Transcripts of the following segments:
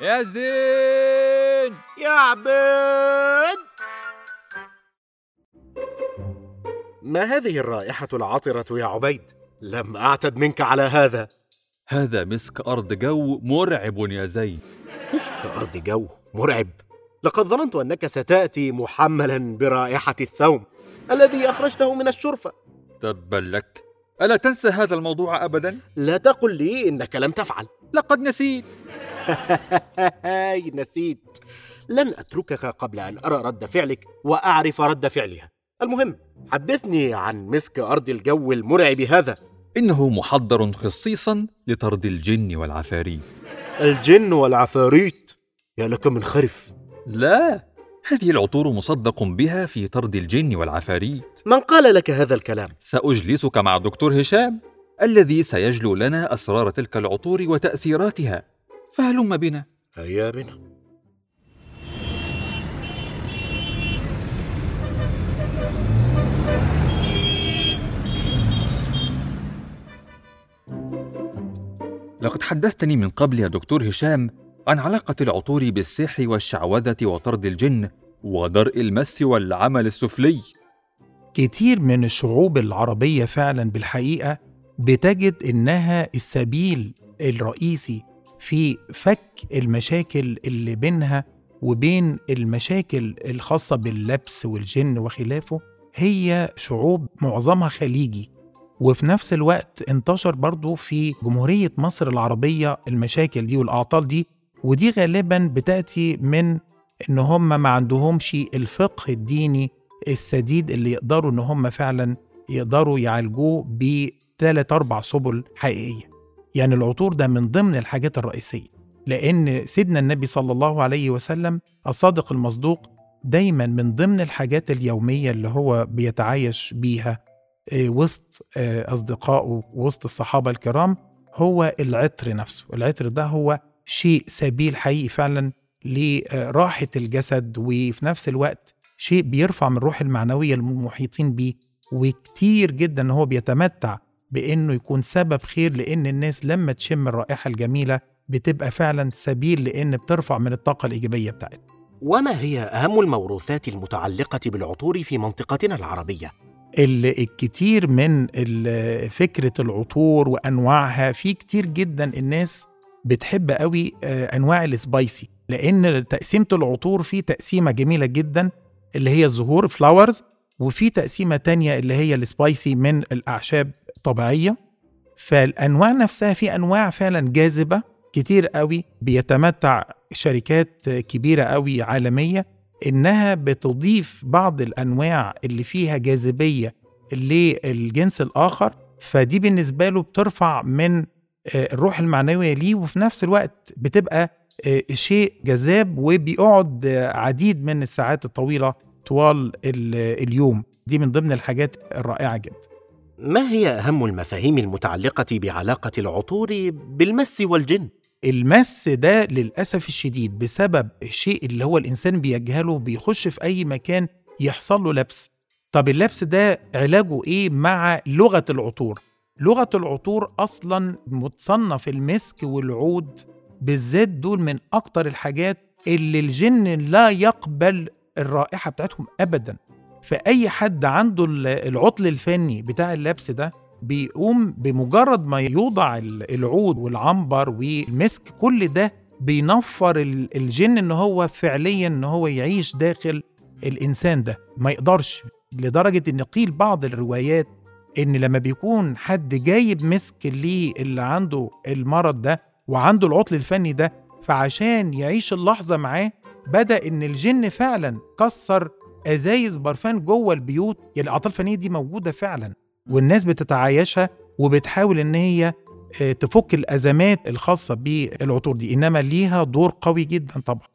يا زين! يا عبيد! ما هذه الرائحة العطرة يا عبيد؟ لم أعتد منك على هذا. هذا مسك أرض جو مرعب يا زين. مسك أرض جو مرعب. لقد ظننت أنك ستأتي محملا برائحة الثوم الذي أخرجته من الشرفة. تبا لك. ألا تنسى هذا الموضوع أبدا؟ لا تقل لي إنك لم تفعل. لقد نسيت. هاي نسيت. لن أتركك قبل أن أرى رد فعلك وأعرف رد فعلها. المهم حدثني عن مسك أرض الجو المرعب هذا. إنه محضر خصيصا لطرد الجن والعفاريت. الجن والعفاريت؟ يا لك من خرف. لا هذه العطور مصدق بها في طرد الجن والعفاريت. من قال لك هذا الكلام؟ سأجلسك مع الدكتور هشام الذي سيجلو لنا أسرار تلك العطور وتأثيراتها. فهلم بنا؟ هيا بنا. لقد حدثتني من قبل يا دكتور هشام عن علاقة العطور بالسحر والشعوذة وطرد الجن ودرء المس والعمل السفلي. كتير من الشعوب العربية فعلا بالحقيقة بتجد إنها السبيل الرئيسي في فك المشاكل اللي بينها وبين المشاكل الخاصة باللبس والجن وخلافه هي شعوب معظمها خليجي. وفي نفس الوقت انتشر برضو في جمهورية مصر العربية المشاكل دي والأعطال دي ودي غالبا بتأتي من إن هم ما عندهمش الفقه الديني السديد اللي يقدروا إن هم فعلا يقدروا يعالجوه بثلاث أربع سبل حقيقية. يعني العطور ده من ضمن الحاجات الرئيسية لأن سيدنا النبي صلى الله عليه وسلم الصادق المصدوق دايما من ضمن الحاجات اليومية اللي هو بيتعايش بيها آه، وسط آه، أصدقائه وسط الصحابة الكرام هو العطر نفسه. العطر ده هو شيء سبيل حقيقي فعلا لراحة الجسد وفي نفس الوقت شيء بيرفع من الروح المعنوية المحيطين بيه وكتير جدا هو بيتمتع بإنه يكون سبب خير لإن الناس لما تشم الرائحة الجميلة بتبقى فعلا سبيل لإن بترفع من الطاقة الإيجابية بتاعتها وما هي أهم الموروثات المتعلقة بالعطور في منطقتنا العربية؟ ال- الكتير من فكرة العطور وأنواعها في كتير جدا الناس بتحب قوي آه، أنواع ال spicy لأن تقسيمة العطور في تقسيمة جميلة جدا اللي هي الزهور flowers وفي تقسيمة تانية اللي هي ال spicy من الأعشاب الطبيعية فالأنواع نفسها في أنواع فعلا جاذبة كتير قوي بيتمتع شركات كبيرة قوي عالمية إنها بتضيف بعض الأنواع اللي فيها جاذبية للجنس الآخر. فدي بالنسبة له بترفع من الروح المعنوية ليه وفي نفس الوقت بتبقى آه، شيء جذاب وبيقعد آه، عديد من الساعات الطويلة طوال ال- اليوم دي من ضمن الحاجات الرائعة جدا ما هي أهم المفاهيم المتعلقة بعلاقة العطور بالمس والجن؟ المس ده للأسف الشديد بسبب الشيء اللي هو الإنسان بيجهله بيخش في أي مكان يحصل له لبس طب اللبس ده علاجه إيه مع لغة العطور؟ لغة العطور أصلا متصنف المسك والعود بالذات دول من أكتر الحاجات اللي الجن لا يقبل الرائحة بتاعتهم أبدا. فأي حد عنده ال- العطل الفني بتاع اللبس ده بيقوم بمجرد ما يوضع ال- العود والعنبر والمسك كل ده بينفر ال- الجن إن هو فعليا إن هو يعيش داخل الإنسان ده. ما يقدرش لدرجة إن قيل بعض الروايات إن لما بيكون حد جايب مسك ليه اللي عنده المرض ده وعنده العطل الفني ده فعشان يعيش اللحظة معاه بدأ إن الجن فعلا كسر أزايز برفان جوه البيوت. يعني الأعطال الفنية دي موجودة فعلا والناس بتتعايشها وبتحاول إن هي آه، تفك الأزمات الخاصة بالعطور دي. إنما ليها دور قوي جدا طبعا.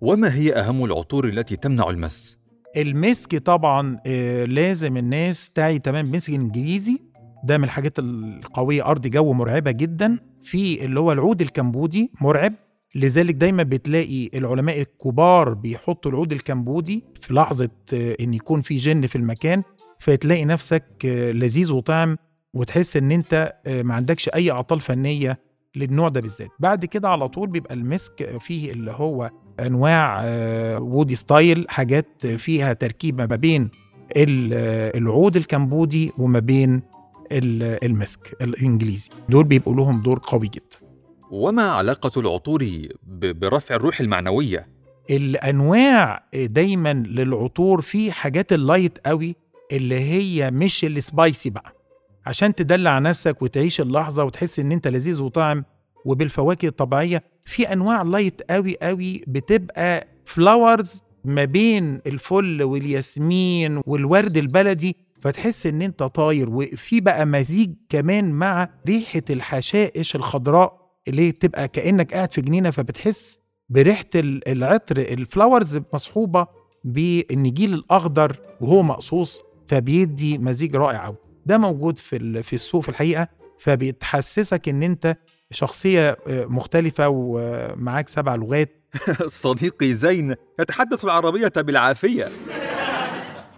وما هي أهم العطور التي تمنع المس؟ المسك طبعا آه، لازم الناس تعي تمام مسك إنجليزي. ده من الحاجات القوية أرض جو مرعبة جدا. في اللي هو العود الكمبودي مرعب. لذلك دايما بتلاقي العلماء الكبار بيحطوا العود الكمبودي في لحظة آه، إن يكون في جن في المكان. فتلاقي نفسك آه، لذيذ وطعم وتحس إن أنت ما عندكش أي أعطال فنية للنوع ده بالذات. بعد كده على طول بيبقى المسك فيه اللي هو أنواع آه، woody style حاجات فيها تركيبه ما بين آه، العود الكمبودي وما بين ال- المسك الإنجليزي. دول بيبقوا لهم دور قوي جدا. وما علاقة العطور برفع الروح المعنوية؟ الأنواع دايما للعطور في حاجات ال light قوي اللي هي مش ال spicy بقى. عشان تدلع نفسك وتعيش اللحظة وتحس إن أنت لذيذ وطعم وبالفواكه الطبيعية في أنواع light قوي قوي بتبقى flowers ما بين الفل والياسمين والورد البلدي فتحس إن أنت طاير. وفي بقى مزيج كمان مع ريحة الحشائش الخضراء اللي تبقى كأنك قاعد في جنينة فبتحس بريحة ال- العطر ال flowers مصحوبة بالنجيل الأخضر وهو مقصوص فبيدي مزيج رائع قوي ده موجود في في السوق في الحقيقة فبتحسسك إن أنت شخصية آه، مختلفة ومعاك سبع لغات. صديقي زين يتحدث العربية بالعافية.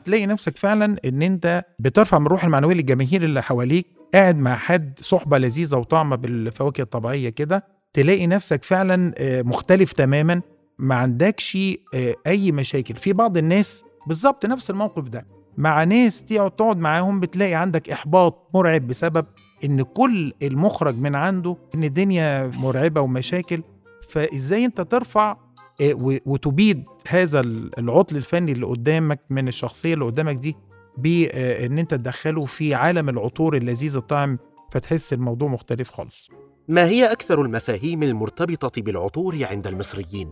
تلاقي نفسك فعلا إن أنت بترفع من الروح المعنوية للجماهير اللي حواليك قاعد مع حد صحبة لذيذة وطعمة بالفواكه الطبيعية كده تلاقي نفسك فعلا آه، مختلف تماما ما عندكش آه، أي مشاكل. في بعض الناس بالظبط نفس الموقف ده. مع ناس تقعد تقعد معاهم بتلاقي عندك إحباط مرعب بسبب إن كل المخرج من عنده إن الدنيا مرعبة ومشاكل فإزاي أنت ترفع آه، وتبيد هذا ال- العطل الفني اللي قدامك من الشخصية اللي قدامك دي بان أنت تدخله في عالم العطور اللذيذ الطعم فتحس الموضوع مختلف خالص ما هي أكثر المفاهيم المرتبطة بالعطور عند المصريين؟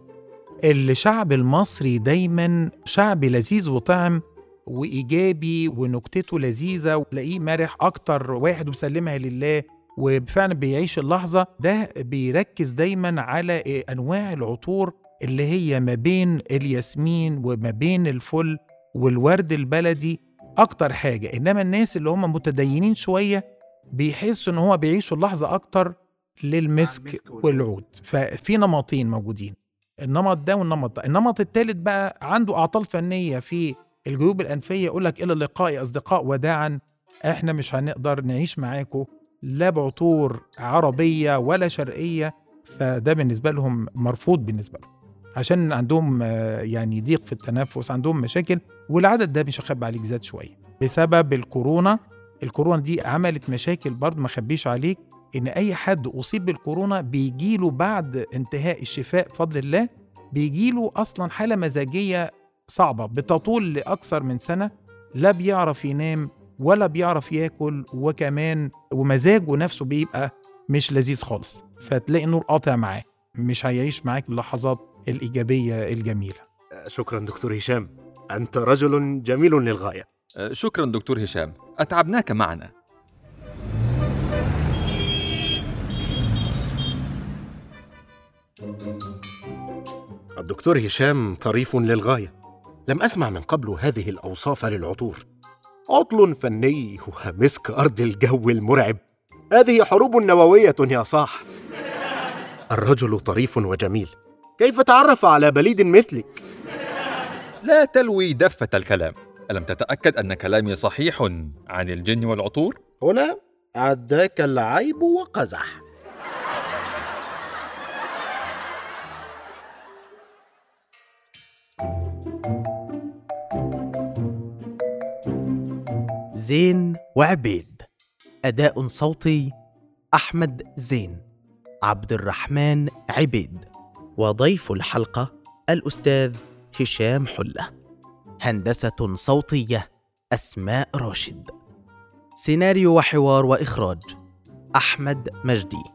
الشعب المصري دايما شعب لذيذ وطعم وإيجابي ونكتته لذيذة وتلاقيه مرح أكتر واحد ومسلمها لله وفعلا بيعيش اللحظة ده بيركز دايما على أنواع العطور اللي هي ما بين الياسمين وما بين الفل والورد البلدي أكتر حاجة إنما الناس اللي هم متدينين شوية بيحسوا إن هو بيعيشوا اللحظة أكتر للمسك. والعود ففي نمطين موجودين النمط ده والنمط ده النمط الثالث بقى عنده أعطال فنية في الجيوب الأنفية يقول لك إلى اللقاء يا أصدقاء وداعا إحنا مش هنقدر نعيش معاكم لا بعطور عربية ولا شرقية فده بالنسبة لهم مرفوض بالنسبة لهم. عشان عندهم آه، يعني ضيق في التنفس عندهم مشاكل والعدد ده مش هخبي عليك زاد شوية. بسبب الكورونا الكورونا دي عملت مشاكل برضه ما اخبيش عليك إن أي حد أصيب بالكورونا بيجيله بعد انتهاء الشفاء بفضل الله بيجيله أصلا حالة مزاجية صعبة. بتطول لأكثر من سنة لا بيعرف ينام ولا بيعرف ياكل وكمان ومزاجه نفسه بيبقى مش لذيذ خالص. فتلاقي النور قاطع معاه مش هيعيش معاك اللحظات الإيجابية الجميلة. شكرا دكتور هشام. أنت رجل جميل للغاية. أه، شكرا دكتور هشام. أتعبناك معنا. الدكتور هشام طريف للغاية. لم أسمع من قبل هذه الأوصاف للعطور. عطل فني ومسك أرض الجو المرعب. هذه حروب نووية يا صاح. الرجل طريف وجميل. كيف تعرف على بليد مثلك؟ لا تلوي دفة الكلام. ألم تتأكد أن كلامي صحيح عن الجن والعطور؟ هنا عداك العيب وقزح. زين وعبيد. أداء صوتي أحمد زين عبد الرحمن عبيد وضيف الحلقة الأستاذ هشام حلة. هندسة صوتية أسماء راشد. سيناريو وحوار وإخراج أحمد مجدي.